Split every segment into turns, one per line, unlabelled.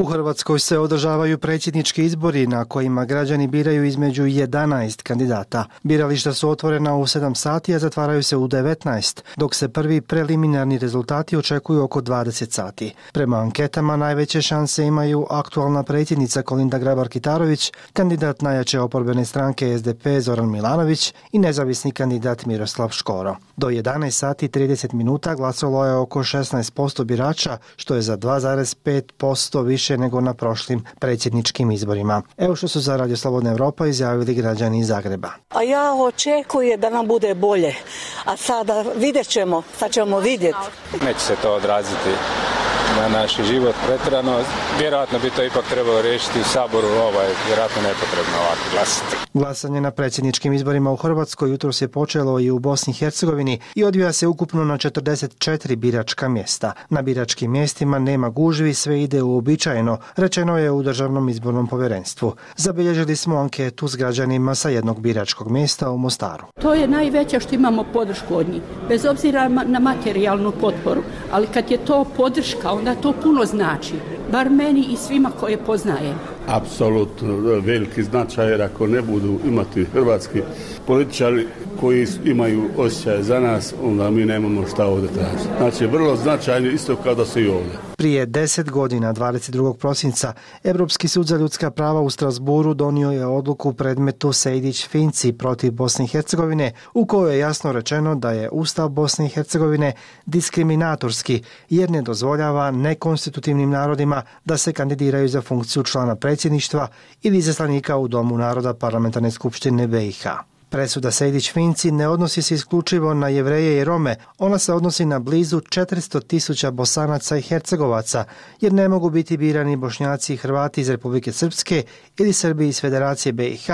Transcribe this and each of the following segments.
U Hrvatskoj se održavaju predsjednički izbori na kojima građani biraju između 11 kandidata. Birališta su otvorena u 7 sati, a zatvaraju se u 19, dok se prvi preliminarni rezultati očekuju oko 20 sati. Prema anketama najveće šanse imaju aktualna predsjednica Kolinda Grabar-Kitarović, kandidat najjače oporbene stranke SDP Zoran Milanović i nezavisni kandidat Miroslav Škoro. Do 11 sati 30 minuta glasalo je oko 16% birača, što je za 2,5% više više nego na prošlim predsjedničkim izborima. Evo što su za Radio Slobodna Evropa izjavili građani iz Zagreba.
A ja očekujem da nam bude bolje, a sada vidjet ćemo, sad ćemo vidjeti.
Neće se to odraziti na naš život pretrano. Vjerojatno bi to ipak trebalo riješiti u Saboru, ovaj, vjerojatno nepotrebno ovako glasiti.
Glasanje na predsjedničkim izborima u Hrvatskoj jutro se počelo i u Bosni i Hercegovini i odvija se ukupno na 44 biračka mjesta. Na biračkim mjestima nema gužvi, sve ide uobičajeno, rečeno je u Državnom izbornom povjerenstvu. Zabilježili smo anketu s građanima sa jednog biračkog mjesta u Mostaru.
To je najveća što imamo podršku od njih, bez obzira na materijalnu potporu, ali kad je to podrška, onda to puno znači, bar meni i svima koje poznajem.
Apsolutno veliki značaj jer ako ne budu imati hrvatski političari koji imaju osjećaj za nas, onda mi nemamo šta ovdje tražiti. Znači, vrlo značajno isto kao da su i ovdje.
Prije 10 godina, 22. prosinca, Evropski sud za ljudska prava u Strasburu donio je odluku u predmetu Sejdić-Finci protiv Bosne i Hercegovine, u kojoj je jasno rečeno da je Ustav Bosne i Hercegovine diskriminatorski, jer ne dozvoljava nekonstitutivnim narodima da se kandidiraju za funkciju člana predsjedništva ili zaslanika u Domu naroda parlamentarne skupštine BiH. Presuda Sejdić Finci ne odnosi se isključivo na jevreje i Rome, ona se odnosi na blizu 400 tisuća bosanaca i hercegovaca, jer ne mogu biti birani bošnjaci i hrvati iz Republike Srpske ili Srbi iz Federacije BiH,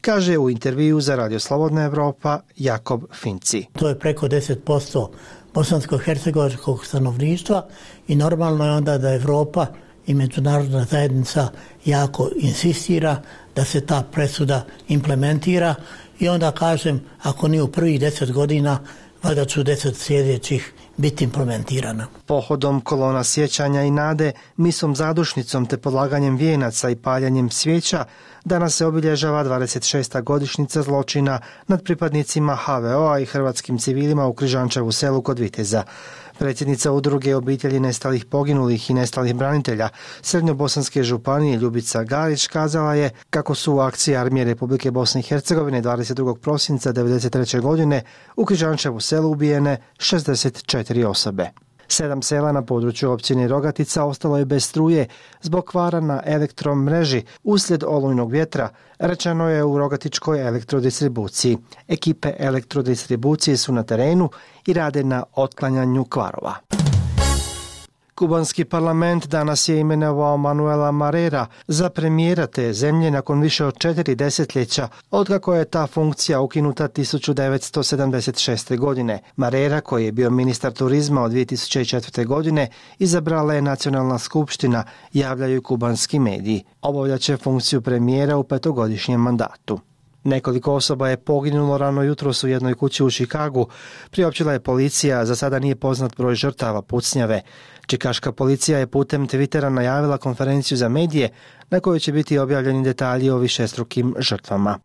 kaže u intervju za Radio Slobodna Evropa Jakob Finci.
To je preko 10% bosansko-hercegovačkog stanovništva i normalno je onda da Evropa i međunarodna zajednica jako insistira da se ta presuda implementira i onda kažem, ako nije u prvih deset godina, valjda ću deset sljedećih biti implementirana.
Pohodom kolona sjećanja i nade, misom zadušnicom te podlaganjem vijenaca i paljanjem svijeća, danas se obilježava 26. godišnica zločina nad pripadnicima HVO-a i hrvatskim civilima u Križančevu selu kod Viteza. Predsjednica udruge obitelji nestalih poginulih i nestalih branitelja Srednjobosanske županije Ljubica Garić kazala je kako su u akciji Armije Republike Bosne i Hercegovine 22. prosinca 1993. godine u Križančevu selu ubijene 64 osobe. Sedam sela na području općine Rogatica ostalo je bez struje zbog kvara na elektromreži uslijed olujnog vjetra, rečeno je u Rogatičkoj elektrodistribuciji. Ekipe elektrodistribucije su na terenu i rade na otklanjanju kvarova. Kubanski parlament danas je imenovao Manuela Marera za premijera te zemlje nakon više od četiri desetljeća, odkako je ta funkcija ukinuta 1976. godine. Marera, koji je bio ministar turizma od 2004. godine, izabrala je nacionalna skupština, javljaju kubanski mediji. Obavljaće funkciju premijera u petogodišnjem mandatu. Nekoliko osoba je poginulo rano jutro u jednoj kući u Čikagu. Priopćila je policija, za sada nije poznat broj žrtava pucnjave. Čikaška policija je putem Twittera najavila konferenciju za medije na kojoj će biti objavljeni detalji o višestrukim žrtvama.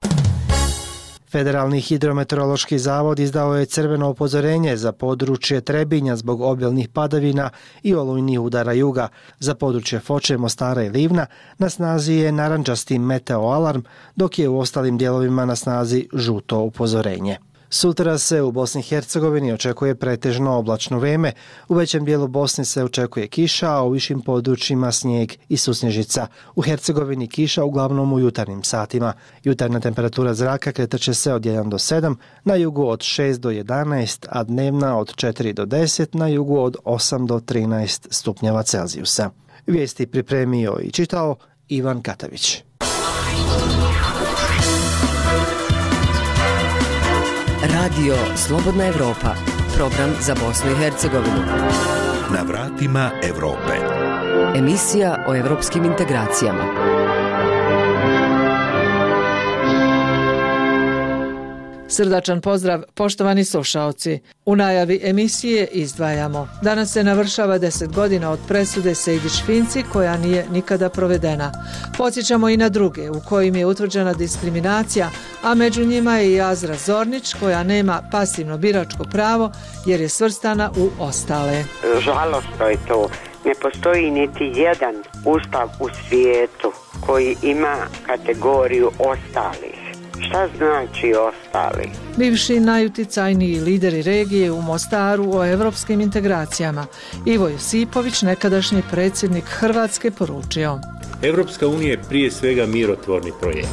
Federalni hidrometeorološki zavod izdao je crveno upozorenje za područje Trebinja zbog obilnih padavina i olujnih udara juga. Za područje Foče, Mostara i Livna na snazi je naranđasti meteoalarm, dok je u ostalim dijelovima na snazi žuto upozorenje. Sutra se u Bosni i Hercegovini očekuje pretežno oblačno vreme. U većem dijelu Bosne se očekuje kiša, a u višim područjima snijeg i susnježica. U Hercegovini kiša uglavnom u jutarnjim satima. Jutarna temperatura zraka kretaće se od 1 do 7, na jugu od 6 do 11, a dnevna od 4 do 10, na jugu od 8 do 13 stupnjeva Celzijusa. Vijesti pripremio i čitao Ivan Katavić.
Radio Slobodna Evropa, program za Bosnu i Hercegovinu.
Na vratima Evrope.
Emisija o evropskim integracijama.
Srdačan pozdrav, poštovani slušaoci. U najavi emisije izdvajamo. Danas se navršava 10 godina od presude Sejdić Finci koja nije nikada provedena. Podsjećamo i na druge u kojim je utvrđena diskriminacija, a među njima je i Azra Zornić koja nema pasivno biračko pravo jer je svrstana u ostale.
Žalostno je to. Ne postoji niti jedan ustav u svijetu koji ima kategoriju ostalih. Šta znači ostali?
Bivši najuticajniji lideri regije u Mostaru o evropskim integracijama. Ivo Josipović, nekadašnji predsjednik Hrvatske, poručio.
Evropska unija je prije svega mirotvorni projekt.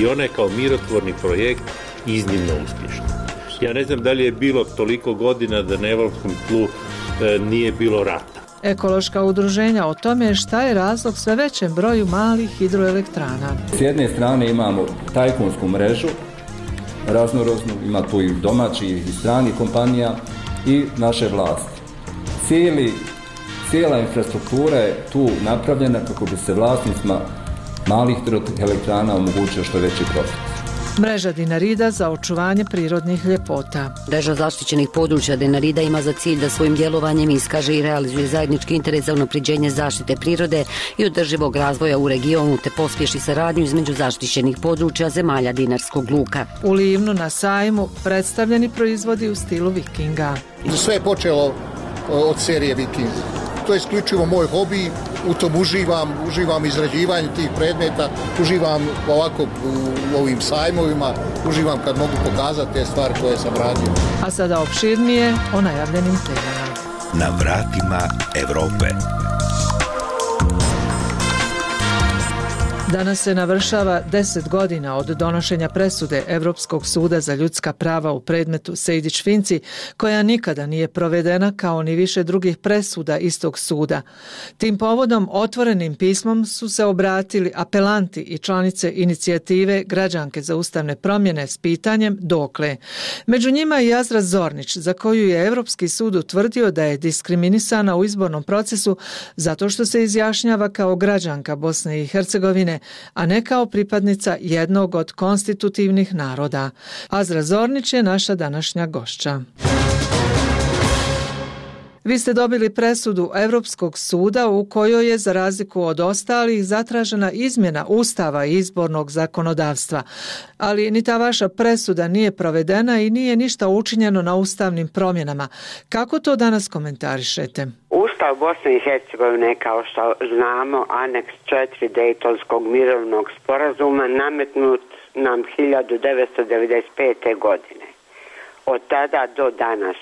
I ona je kao mirotvorni projekt iznimno uspješna. Ja ne znam da li je bilo toliko godina da na evropskom tlu e, nije bilo rata
ekološka udruženja o tome šta je razlog sve većem broju malih hidroelektrana.
S jedne strane imamo tajkunsku mrežu, raznoroznu, ima tu i domaći i strani kompanija i naše vlasti. Cijeli, cijela infrastruktura je tu napravljena kako bi se vlasnicima malih hidroelektrana omogućio što veći profit.
Mreža Dinarida za očuvanje prirodnih ljepota.
Mreža zaštićenih područja Dinarida ima za cilj da svojim djelovanjem iskaže i realizuje zajednički interes za unapriđenje zaštite prirode i održivog razvoja u regionu te pospješi saradnju između zaštićenih područja zemalja Dinarskog luka.
U Livnu na sajmu predstavljeni proizvodi u stilu vikinga.
Sve je počelo od serije Viking. To je isključivo moj hobi, u tom uživam, uživam izrađivanje tih predmeta, uživam ovako u ovim sajmovima, uživam kad mogu pokazati te stvari koje sam radio.
A sada opširnije o najavljenim temama.
Na vratima Evrope.
Danas se navršava 10 godina od donošenja presude Evropskog suda za ljudska prava u predmetu Sejdić Finci, koja nikada nije provedena kao ni više drugih presuda istog suda. Tim povodom otvorenim pismom su se obratili apelanti i članice inicijative Građanke za ustavne promjene s pitanjem dokle. Među njima je Jazra Zornić, za koju je Evropski sud utvrdio da je diskriminisana u izbornom procesu zato što se izjašnjava kao građanka Bosne i Hercegovine, a ne kao pripadnica jednog od konstitutivnih naroda. Azra Zornić je naša današnja gošća. Vi ste dobili presudu Evropskog suda u kojoj je za razliku od ostalih zatražena izmjena ustava i izbornog zakonodavstva. Ali ni ta vaša presuda nije provedena i nije ništa učinjeno na ustavnim promjenama. Kako to danas komentarišete?
Ustav Bosne i Hercegovine, kao što znamo, aneks 4 Dejtonskog mirovnog sporazuma nametnut nam 1995. godine. Od tada do danas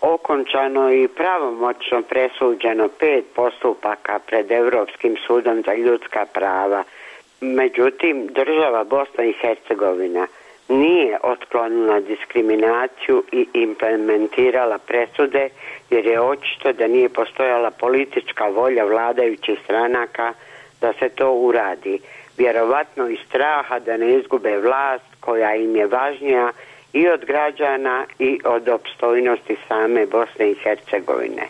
okončano i pravomoćno presuđeno pet postupaka pred Evropskim sudom za ljudska prava. Međutim, država Bosna i Hercegovina nije otklonila diskriminaciju i implementirala presude jer je očito da nije postojala politička volja vladajućih stranaka da se to uradi. Vjerovatno iz straha da ne izgube vlast koja im je važnija i od građana i od opstojnosti same Bosne i Hercegovine.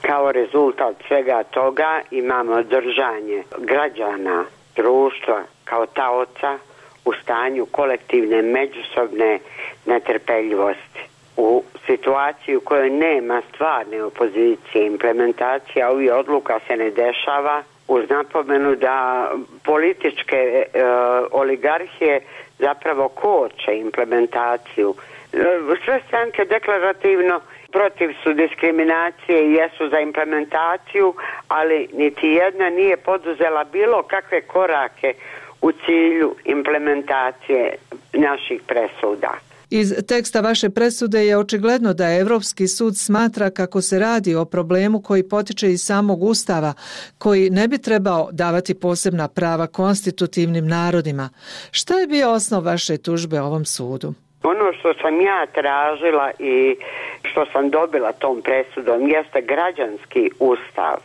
Kao rezultat svega toga imamo držanje građana društva kao taoca u stanju kolektivne međusobne netrpeljivosti. U situaciji u kojoj nema stvarne opozicije, implementacija ovih odluka se ne dešava uz napomenu da političke e, oligarhije zapravo koče implementaciju. E, sve stranke deklarativno protiv su diskriminacije i jesu za implementaciju, ali niti jedna nije poduzela bilo kakve korake u cilju implementacije naših presuda.
Iz teksta vaše presude je očigledno da Evropski sud smatra kako se radi o problemu koji potiče iz samog ustava, koji ne bi trebao davati posebna prava konstitutivnim narodima. Šta je bio osnov vaše tužbe ovom sudu?
Ono što sam ja tražila i što sam dobila tom presudom jeste građanski ustav.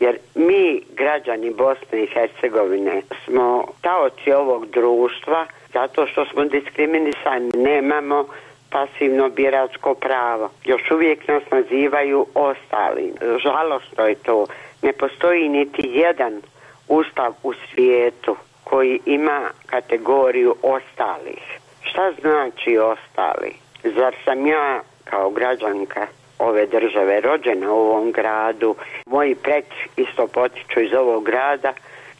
Jer mi, građani Bosne i Hercegovine, smo taoci ovog društva – zato što smo diskriminisani, nemamo pasivno biračko pravo. Još uvijek nas nazivaju ostali. Žalostno je to. Ne postoji niti jedan ustav u svijetu koji ima kategoriju ostalih. Šta znači ostali? Zar sam ja kao građanka ove države rođena u ovom gradu, moji preci isto potiču iz ovog grada,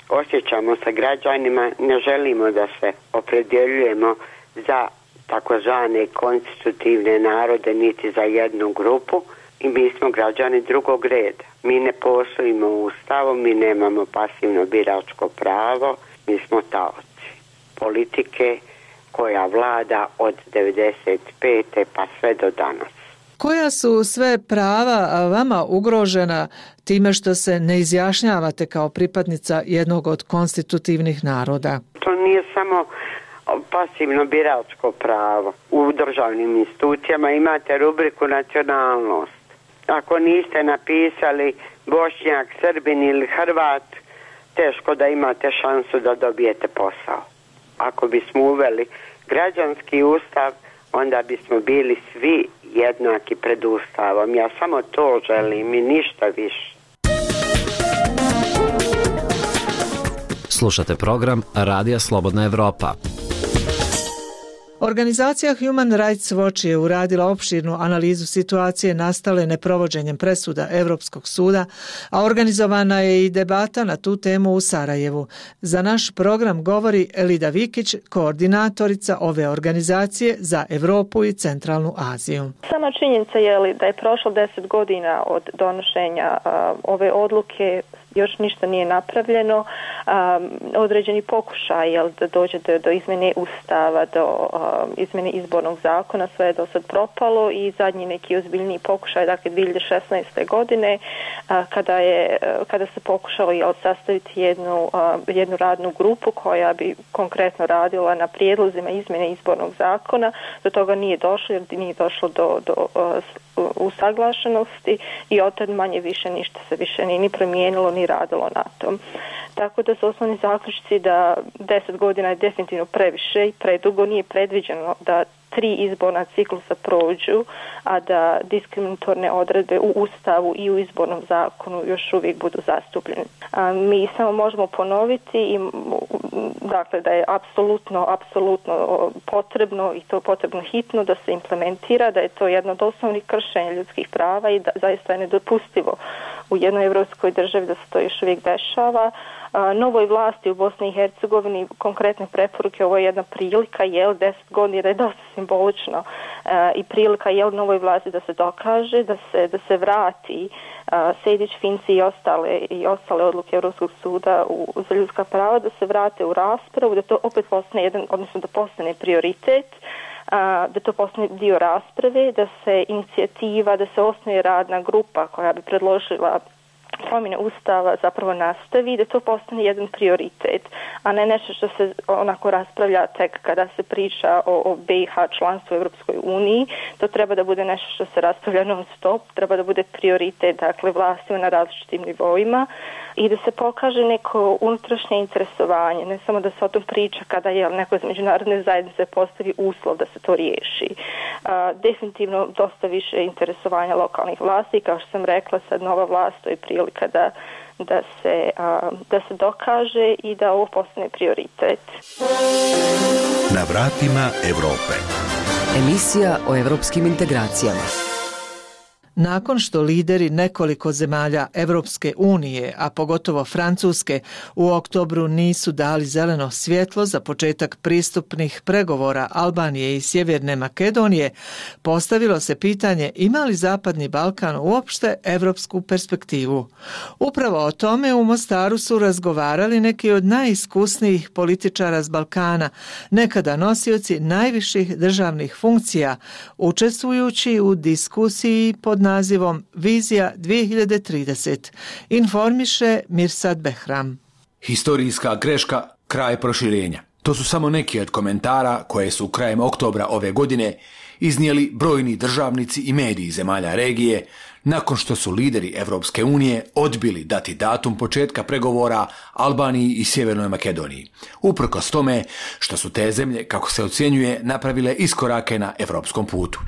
osjećamo sa građanima, ne želimo da se opredjeljujemo za takozvane konstitutivne narode niti za jednu grupu i mi smo građani drugog reda. Mi ne postojimo ustavom, mi nemamo pasivno biračko pravo, mi smo taoci politike koja vlada od 95. pa sve do danas.
Koja su sve prava vama ugrožena time što se ne izjašnjavate kao pripadnica jednog od konstitutivnih naroda?
To nije samo pasivno biračko pravo. U državnim institucijama imate rubriku nacionalnost. Ako niste napisali Bošnjak, Srbin ili Hrvat, teško da imate šansu da dobijete posao. Ako bismo uveli građanski ustav, onda bismo bili svi jednaki pred ustavom. Ja samo to želim i ništa više.
Slušate program Radija Slobodna Evropa.
Organizacija Human Rights Watch je uradila opširnu analizu situacije nastale neprovođenjem presuda Evropskog suda, a organizovana je i debata na tu temu u Sarajevu. Za naš program govori Elida Vikić, koordinatorica ove organizacije za Evropu i Centralnu Aziju.
Sama činjenica je li da je prošlo deset godina od donošenja ove odluke još ništa nije napravljeno. Um, određeni pokušaj jel, da dođe do, do izmene ustava, do um, izmene izbornog zakona, sve je do sad propalo i zadnji neki ozbiljni pokušaj, dakle 2016. godine, kada, je, kada se pokušalo jel, sastaviti jednu, jednu radnu grupu koja bi konkretno radila na prijedlozima izmene izbornog zakona, do toga nije došlo jer nije došlo do, do usaglašenosti i od tad manje više ništa se više nije ni promijenilo ni radilo na tom. Tako da su osnovni zaključci da 10 godina je definitivno previše i predugo nije predviđeno da tri izborna ciklusa prođu, a da diskriminatorne odredbe u Ustavu i u izbornom zakonu još uvijek budu zastupljene. A, mi samo možemo ponoviti i dakle da je apsolutno, apsolutno potrebno i to potrebno hitno da se implementira, da je to jedno od osnovnih kršenja ljudskih prava i da zaista je nedopustivo u jednoj evropskoj državi da se to još uvijek dešava novoj vlasti u Bosni i Hercegovini konkretne preporuke, ovo je jedna prilika, jel, deset godina je dosta simbolično e, i prilika, jel, novoj vlasti da se dokaže, da se, da se vrati e, Sejdić, Finci i ostale, i ostale odluke Europskog suda u, za ljudska prava, da se vrate u raspravu, da to opet postane jedan, odnosno da postane prioritet, e, da to postane dio rasprave, da se inicijativa, da se osnoje radna grupa koja bi predložila promjene ustava zapravo nastavi da to postane jedan prioritet, a ne nešto što se onako raspravlja tek kada se priča o, o BiH članstvu u Europskoj uniji. To treba da bude nešto što se raspravlja non stop, treba da bude prioritet dakle vlastima na različitim nivoima i da se pokaže neko unutrašnje interesovanje, ne samo da se o tom priča kada je neko iz međunarodne zajednice postavi uslov da se to riješi. A, definitivno dosta više interesovanja lokalnih vlasti, kao što sam rekla, sad nova vlast to je prilika da da se, a, da se dokaže i da ovo postane prioritet.
Na vratima Evrope.
Emisija o evropskim integracijama.
Nakon što lideri nekoliko zemalja Evropske unije, a pogotovo Francuske, u oktobru nisu dali zeleno svjetlo za početak pristupnih pregovora Albanije i Sjeverne Makedonije, postavilo se pitanje ima li Zapadni Balkan uopšte evropsku perspektivu. Upravo o tome u Mostaru su razgovarali neki od najiskusnijih političara z Balkana, nekada nosioci najviših državnih funkcija, učestvujući u diskusiji pod nazivom Vizija 2030. Informiše Mirsad Behram.
Historijska greška, kraj proširenja. To su samo neki od komentara koje su krajem oktobra ove godine iznijeli brojni državnici i mediji zemalja regije nakon što su lideri Evropske unije odbili dati datum početka pregovora Albaniji i Sjevernoj Makedoniji. Uprkos tome što su te zemlje, kako se ocjenjuje, napravile iskorake na evropskom putu.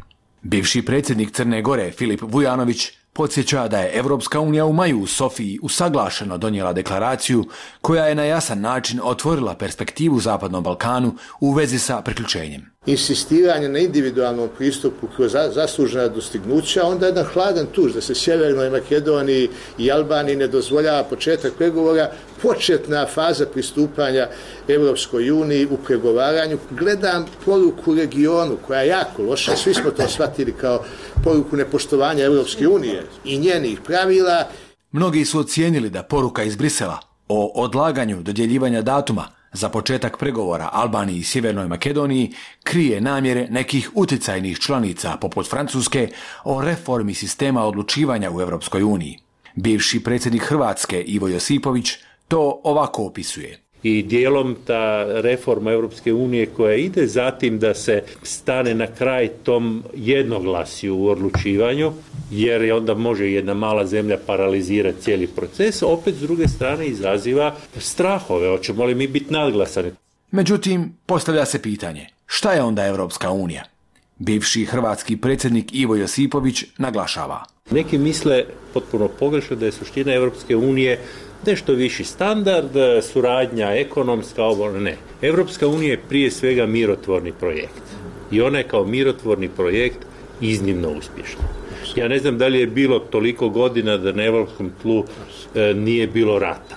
Bivši predsjednik Crne Gore Filip Vujanović podsjeća da je Evropska unija u maju u Sofiji usaglašeno donijela deklaraciju koja je na jasan način otvorila perspektivu Zapadnom Balkanu u vezi sa priključenjem.
Insistiranje na individualnom pristupu kroz zaslužena dostignuća, onda jedan hladan tuž da se Sjevernoj Makedoniji i Albaniji ne dozvoljava početak pregovora, početna faza pristupanja Evropskoj uniji u pregovaranju. Gledam poruku regionu koja je jako loša, svi smo to shvatili kao poruku nepoštovanja Evropske unije i njenih pravila.
Mnogi su ocijenili da poruka iz Brisela o odlaganju dodjeljivanja datuma za početak pregovora Albaniji i Sjevernoj Makedoniji krije namjere nekih uticajnih članica poput Francuske o reformi sistema odlučivanja u Europskoj uniji. Bivši predsjednik Hrvatske Ivo Josipović to ovako opisuje
i dijelom ta reforma Europske unije koja ide zatim da se stane na kraj tom jednoglasju u odlučivanju, jer je onda može jedna mala zemlja paralizirati cijeli proces, opet s druge strane izaziva strahove, hoćemo li mi biti nadglasani.
Međutim, postavlja se pitanje, šta je onda Europska unija? Bivši hrvatski predsjednik Ivo Josipović naglašava.
Neki misle potpuno pogrešno da je suština Europske unije nešto viši standard, suradnja ekonomska, ovo ne. Evropska unija je prije svega mirotvorni projekt. I ona je kao mirotvorni projekt iznimno uspješna. Ja ne znam da li je bilo toliko godina da na evropskom tlu e, nije bilo rata.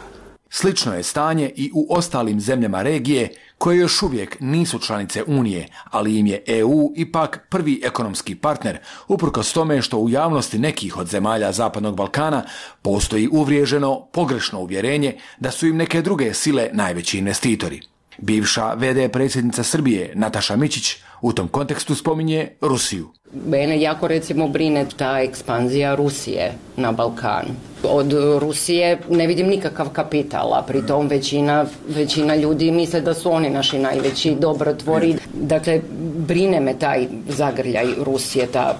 Slično je stanje i u ostalim zemljama regije koje još uvijek nisu članice Unije, ali im je EU ipak prvi ekonomski partner, uprkos tome što u javnosti nekih od zemalja Zapadnog Balkana postoji uvriježeno, pogrešno uvjerenje da su im neke druge sile najveći investitori. Bivša VD predsjednica Srbije Nataša Mićić u tom kontekstu spominje Rusiju.
Mene jako recimo brine ta ekspanzija Rusije na Balkanu. Od Rusije ne vidim nikakav kapital, a pritom većina, većina ljudi misle da su oni naši najveći dobrotvori. Dakle, brine me taj zagrljaj Rusije, ta,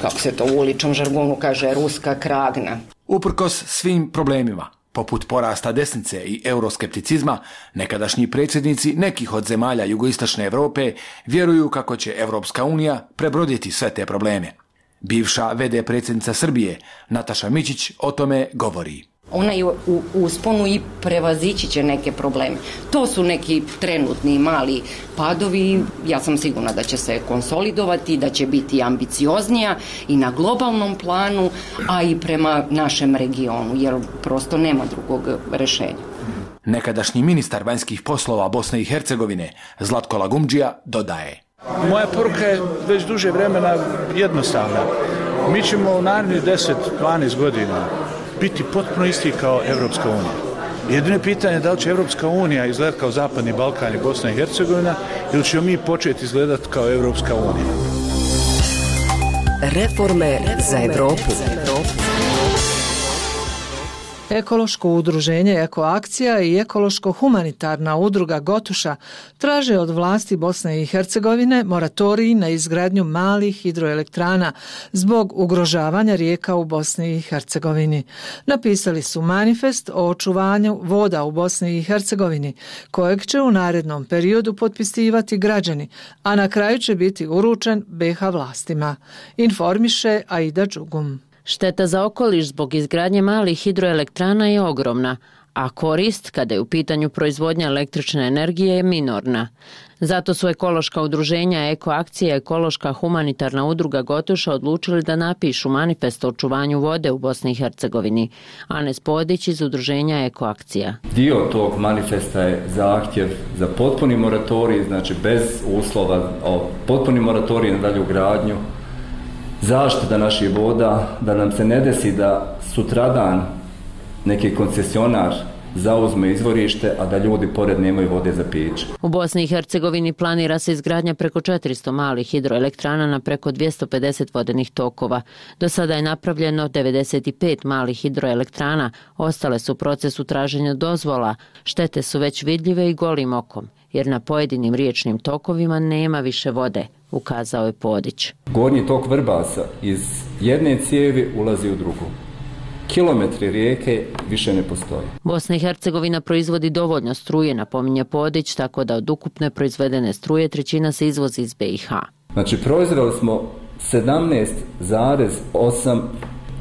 kako se to u uličnom žargonu kaže, ruska kragna.
Uprkos svim problemima, poput porasta desnice i euroskepticizma, nekadašnji predsjednici nekih od zemalja jugoistočne Europe vjeruju kako će Evropska unija prebroditi sve te probleme. Bivša VD predsjednica Srbije, Nataša Mićić, o tome govori.
Ona je u usponu i prevazići će neke probleme. To su neki trenutni mali padovi. Ja sam sigurna da će se konsolidovati, da će biti ambicioznija i na globalnom planu, a i prema našem regionu, jer prosto nema drugog rešenja.
Nekadašnji ministar vanjskih poslova Bosne i Hercegovine, Zlatko Lagumđija, dodaje.
Moja poruka je već duže vremena jednostavna. Mi ćemo u narednih 10-12 godina biti potpuno isti kao Evropska unija. Jedino pitanje je da li će Evropska unija izgledati kao Zapadni Balkan i Bosna i Hercegovina ili ćemo mi početi izgledati kao Evropska unija.
Reforme za Evropu.
Ekološko udruženje Ekoakcija i ekološko-humanitarna udruga Gotuša traže od vlasti Bosne i Hercegovine moratoriji na izgradnju malih hidroelektrana zbog ugrožavanja rijeka u Bosni i Hercegovini. Napisali su manifest o očuvanju voda u Bosni i Hercegovini, kojeg će u narednom periodu potpisivati građani, a na kraju će biti uručen BH vlastima. Informiše Aida Đugum.
Šteta za okoliš zbog izgradnje malih hidroelektrana je ogromna, a korist, kada je u pitanju proizvodnja električne energije, je minorna. Zato su ekološka udruženja Ekoakcija ekološka humanitarna udruga Gotuša odlučili da napišu manifest o očuvanju vode u Bosni i Hercegovini. Anes Podić iz udruženja Ekoakcija.
Dio tog manifesta je zahtjev za potpuni moratorij, znači bez uslova o potpuni moratorij na dalju gradnju, zaštita naših voda, da nam se ne desi da sutradan neki koncesionar zauzme izvorište, a da ljudi pored nemaju vode za piće.
U Bosni i Hercegovini planira se izgradnja preko 400 malih hidroelektrana na preko 250 vodenih tokova. Do sada je napravljeno 95 malih hidroelektrana, ostale su u procesu traženja dozvola, štete su već vidljive i golim okom, jer na pojedinim riječnim tokovima nema više vode ukazao je Podić.
Gornji tok Vrbasa iz jedne cijevi ulazi u drugu. Kilometri rijeke više ne postoje.
Bosna i Hercegovina proizvodi dovoljno struje, napominje Podić, tako da od ukupne proizvedene struje trećina se izvozi iz BiH.
Znači, proizvodili smo 17,8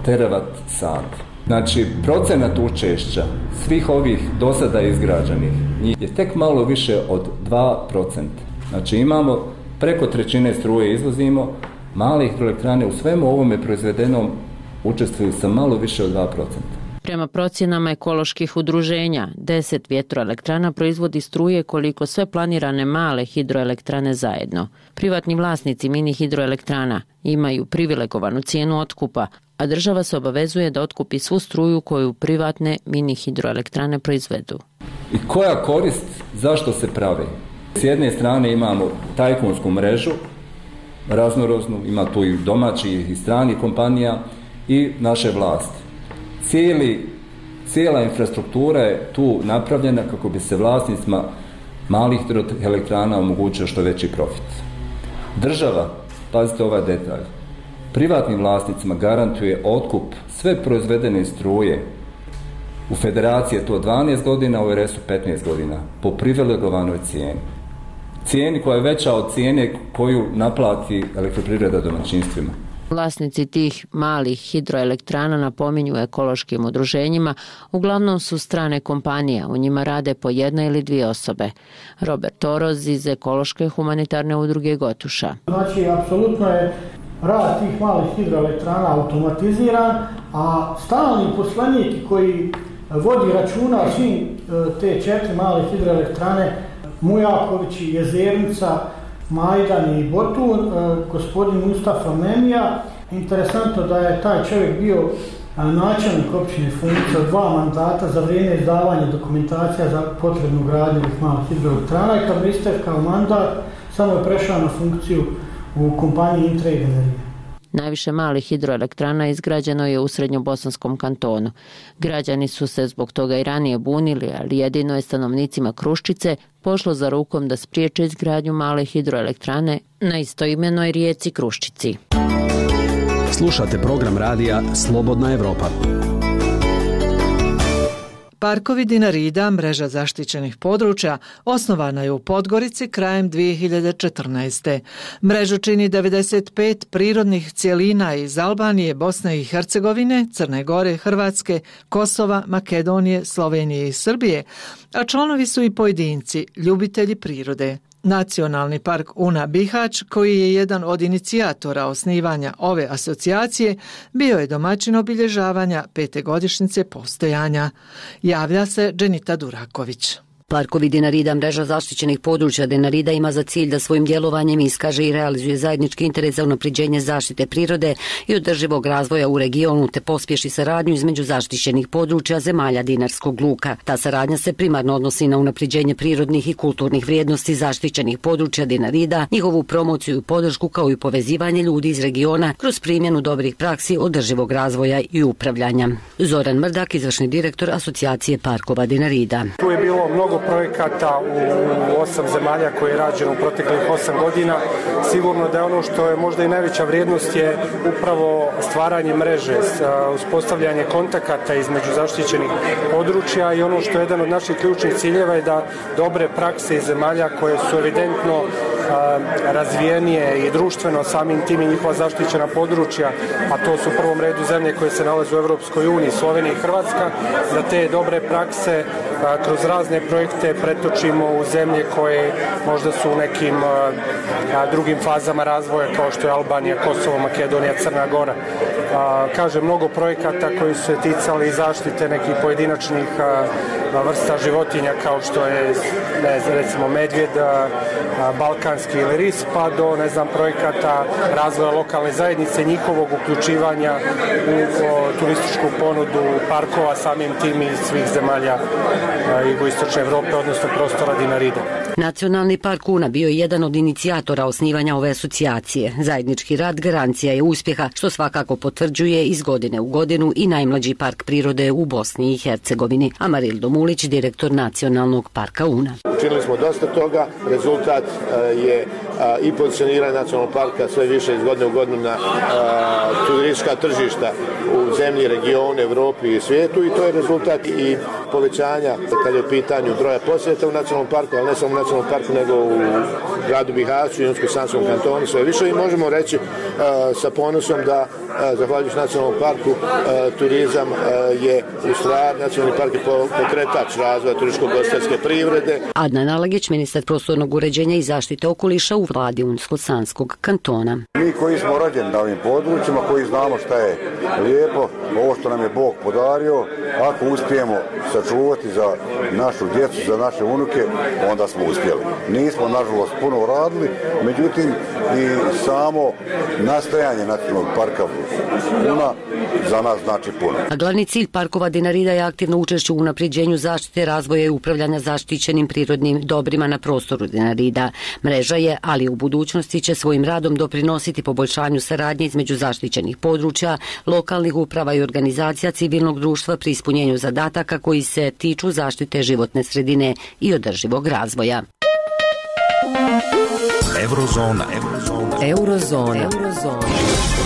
teravat sat. Znači, procenat učešća svih ovih dosada izgrađenih njih je tek malo više od 2%. Znači, imamo preko trećine struje izvozimo, male hidroelektrane u svemu ovome proizvedenom učestvuju sa malo više od 2%.
Prema procjenama ekoloških udruženja, 10 vjetroelektrana proizvodi struje koliko sve planirane male hidroelektrane zajedno. Privatni vlasnici mini hidroelektrana imaju privilegovanu cijenu otkupa, a država se obavezuje da otkupi svu struju koju privatne mini hidroelektrane proizvedu.
I koja korist zašto se pravi? S jedne strane imamo tajkunsku mrežu, raznoroznu, ima tu i domaći i strani kompanija i naše vlasti cijeli, cijela infrastruktura je tu napravljena kako bi se vlasnicima malih elektrana omogućio što veći profit. Država, pazite ovaj detalj, privatnim vlasnicima garantuje otkup sve proizvedene struje u federaciji je to 12 godina, u RS-u 15 godina, po privilegovanoj cijeni. Cijeni koja je veća od cijene koju naplati elektroprivreda domaćinstvima.
Vlasnici tih malih hidroelektrana napominju ekološkim udruženjima, uglavnom su strane kompanije, u njima rade po jedna ili dvije osobe. Robert Oroz iz ekološke humanitarne udruge Gotuša.
Znači, apsolutno je rad tih malih hidroelektrana automatiziran, a stalni poslanik koji vodi računa svim e, te četiri male hidroelektrane, Mujaković, Jezernica, Majdan i Botun, e, gospodin Mustafa Memija. Interesantno da je taj čovjek bio e, načelnik općine funkcija dva mandata za vrijeme izdavanja dokumentacija za potrebnu gradnju ovih malih hidroelektrana i kad bi kao mandat samo je prešao na funkciju u kompaniji Intrade Energije.
Najviše malih hidroelektrana izgrađeno je u srednjobosanskom kantonu. Građani su se zbog toga i ranije bunili, ali jedino je stanovnicima Kruščice pošlo za rukom da spriječe izgradnju male hidroelektrane na istoimenoj rijeci Kruščici.
Slušate program radija Slobodna Evropa.
Parkovi Dinarida, mreža zaštićenih područja, osnovana je u Podgorici krajem 2014. Mrežu čini 95 prirodnih cijelina iz Albanije, Bosne i Hercegovine, Crne Gore, Hrvatske, Kosova, Makedonije, Slovenije i Srbije, a članovi su i pojedinci, ljubitelji prirode. Nacionalni park Una Bihać, koji je jedan od inicijatora osnivanja ove asocijacije, bio je domaćin obilježavanja pete godišnjice postojanja. Javlja se Dženita Duraković.
Parkovi Dinarida, mreža zaštićenih područja Dinarida ima za cilj da svojim djelovanjem iskaže i realizuje zajednički interes za unapriđenje zaštite prirode i održivog razvoja u regionu te pospješi saradnju između zaštićenih područja zemalja Dinarskog luka. Ta saradnja se primarno odnosi na unapriđenje prirodnih i kulturnih vrijednosti zaštićenih područja Dinarida, njihovu promociju i podršku kao i povezivanje ljudi iz regiona kroz primjenu dobrih praksi održivog razvoja i upravljanja. Zoran Mrdak, izvršni direktor Asocijacije Parkova Dinarida.
Tu je bilo mnogo mnogo projekata u osam zemalja koje je rađeno u proteklih osam godina. Sigurno da je ono što je možda i najveća vrijednost je upravo stvaranje mreže, uspostavljanje kontakata između zaštićenih područja i ono što je jedan od naših ključnih ciljeva je da dobre prakse iz zemalja koje su evidentno razvijenije i društveno samim tim i njihova zaštićena područja, a to su u prvom redu zemlje koje se nalaze u Evropskoj uniji, Slovenija i Hrvatska, da te dobre prakse kroz razne projekte pretočimo u zemlje koje možda su u nekim drugim fazama razvoja kao što je Albanija, Kosovo, Makedonija, Crna Gora. Kaže, mnogo projekata koji su se ticali zaštite nekih pojedinačnih vrsta životinja kao što je ne znam, recimo medvjed, balkanski ili ris, pa do ne znam, projekata razvoja lokalne zajednice, njihovog uključivanja u turističku ponudu parkova samim tim i svih zemalja jugoistočne Evrope, odnosno prostora Dinarida.
Nacionalni park Una bio je jedan od inicijatora osnivanja ove asocijacije. Zajednički rad garancija je uspjeha, što svakako potvrđuje iz godine u godinu i najmlađi park prirode u Bosni i Hercegovini. Amarildo Mulić, direktor Nacionalnog parka Una.
Učinili smo dosta toga, rezultat e, je
i pozicioniranje nacionalnog parka sve više iz godine u godinu na turistička tržišta u zemlji, regionu, Evropi i svijetu i to je rezultat i povećanja kad je u pitanju broja posjeta u nacionalnom parku, ali ne samo u nacionalnom parku, nego u gradu Bihaću i Unsko-Sanskom kantonu sve više i možemo reći sa ponosom da zahvaljujući nacionalnom parku turizam je u stvar, nacionalni park je pokretač razvoja turističko-gostarske privrede.
Adnan Alagić, ministar prostornog uređenja i zaštite okoliša u vladi Unsko-Sanskog kantona.
Mi koji smo rođeni na ovim područjima, koji znamo šta je lijepo, ovo što nam je Bog podario, ako uspijemo sačuvati za našu djecu, za naše unuke, onda smo uspjeli. Nismo, nažalost, puno radili, međutim, i samo nastajanje nacionalnog parka Una za nas znači puno.
A glavni cilj parkova Dinarida je aktivno učešće u unapređenju zaštite razvoja i upravljanja zaštićenim prirodnim dobrima na prostoru Dinarida. Mreža je, ali u budućnosti će svojim radom doprinositi poboljšanju saradnje između zaštićenih područja, lokalnih uprava i organizacija civilnog društva pri ispunjenju zadataka koji se tiču zaštite životne sredine i održivog razvoja.
Eurozona. Eurozona. Eurozona. Eurozona.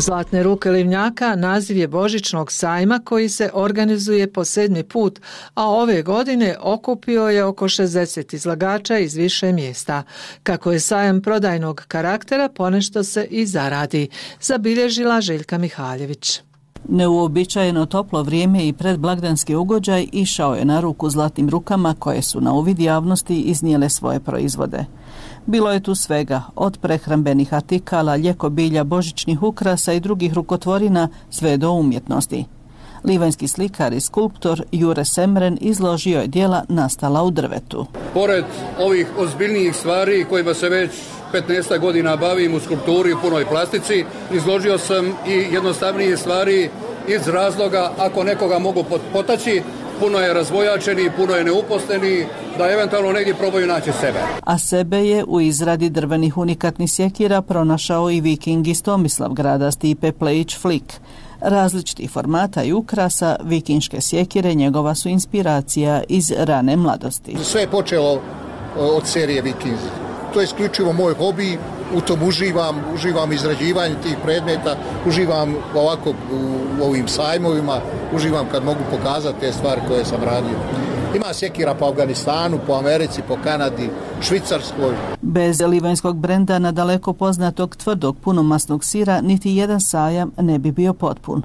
Zlatne ruke Livnjaka naziv je Božićnog sajma koji se organizuje po sedmi put, a ove godine okupio je oko 60 izlagača iz više mjesta. Kako je sajam prodajnog karaktera, ponešto se i zaradi, zabilježila Željka Mihaljević.
Neuobičajeno toplo vrijeme i predblagdanski ugođaj išao je na ruku zlatnim rukama koje su na uvid javnosti iznijele svoje proizvode. Bilo je tu svega, od prehrambenih artikala, ljekobilja, božićnih ukrasa i drugih rukotvorina, sve do umjetnosti. Livanjski slikar i skulptor Jure Semren izložio je dijela nastala u drvetu.
Pored ovih ozbiljnijih stvari kojima se već 15 godina bavim u skulpturi u punoj plastici, izložio sam i jednostavnije stvari iz razloga ako nekoga mogu potaći, puno je razvojačeni, puno je neuposleni, da eventualno negdje probaju naći sebe.
A sebe je u izradi drvenih unikatnih sjekira pronašao i viking iz Tomislav grada Stipe Plejić Flik. Različiti formata i ukrasa, vikinške sjekire njegova su inspiracija iz rane mladosti.
Sve je počelo od serije Vikings. To je isključivo moj hobi, u tom uživam, uživam izrađivanje tih predmeta, uživam ovako u ovim sajmovima, uživam kad mogu pokazati te stvari koje sam radio. Ima sjekira po Afganistanu, po Americi, po Kanadi, Švicarskoj.
Bez livanjskog brenda na daleko poznatog tvrdog punomasnog sira niti jedan sajam ne bi bio potpun.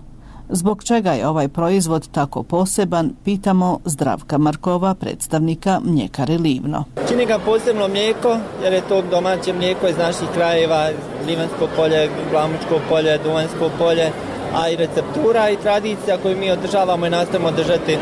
Zbog čega je ovaj proizvod tako poseban, pitamo Zdravka Markova, predstavnika Mljekare Livno.
Čini ga posebno mlijeko, jer je to domaće mlijeko iz naših krajeva, Livansko polje, Glamučko polje, Duvansko polje, a i receptura i tradicija koju mi održavamo i nastavimo držati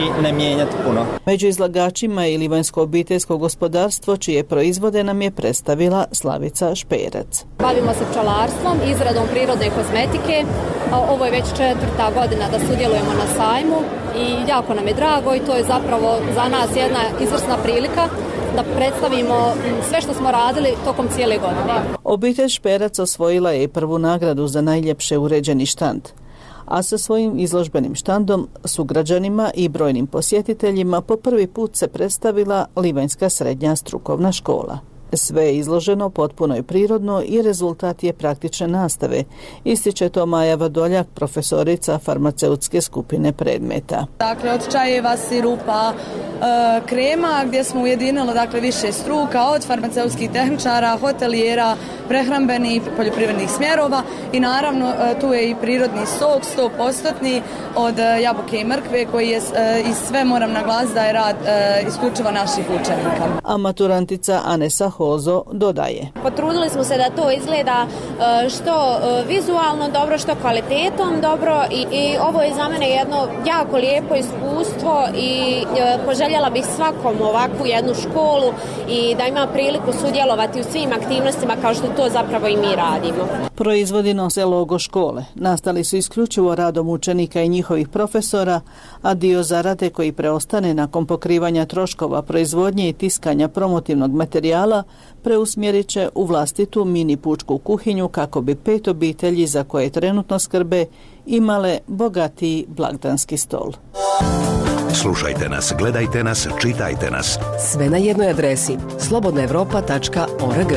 i ne mijenjati puno.
Među izlagačima je Livanjsko obiteljsko gospodarstvo čije proizvode nam je predstavila Slavica Šperac.
Bavimo se pčalarstvom, izradom prirodne kozmetike. Ovo je već četvrta godina da sudjelujemo na sajmu i jako nam je drago i to je zapravo za nas jedna izvrsna prilika da predstavimo sve što smo radili tokom cijele godine.
Obitelj Šperac osvojila je prvu nagradu za najljepše uređeni štand a sa svojim izložbenim štandom su građanima i brojnim posjetiteljima po prvi put se predstavila Livanjska srednja strukovna škola. Sve je izloženo potpuno i prirodno i rezultat je praktične nastave, ističe to Maja Vadoljak, profesorica farmaceutske skupine predmeta.
Dakle, od čajeva, sirupa, e, krema, gdje smo ujedinili dakle, više struka, od farmaceutskih tehničara, hotelijera, prehrambenih poljoprivrednih smjerova i naravno e, tu je i prirodni sok, 100% od e, jabuke i mrkve koji je i sve moram naglasiti da je rad isključivo naših učenika.
A maturantica Anesa Hozo dodaje.
Potrudili smo se da to izgleda e, što e, vizualno dobro, što kvalitetom dobro i, i ovo je za mene jedno jako lijepo iskustvo i e, poželjela bih svakom ovakvu jednu školu i da ima priliku sudjelovati u svim aktivnostima kao što to zapravo i mi radimo.
Proizvodi nose logo škole. Nastali su isključivo radom učenika i njihovih profesora, a dio zarade koji preostane nakon pokrivanja troškova proizvodnje i tiskanja promotivnog materijala preusmjerit će u vlastitu mini pučku kuhinju kako bi pet obitelji za koje trenutno skrbe imale bogatiji blagdanski stol.
Slušajte nas, gledajte nas, čitajte nas.
Sve na jednoj adresi slobodnaevropa.org.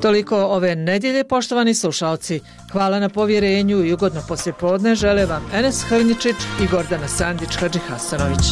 Toliko ove nedjelje, poštovani slušalci. Hvala na povjerenju i ugodno poslijepodne žele vam Enes Hrničić i Gordana Sandić-Hadži Hasanović.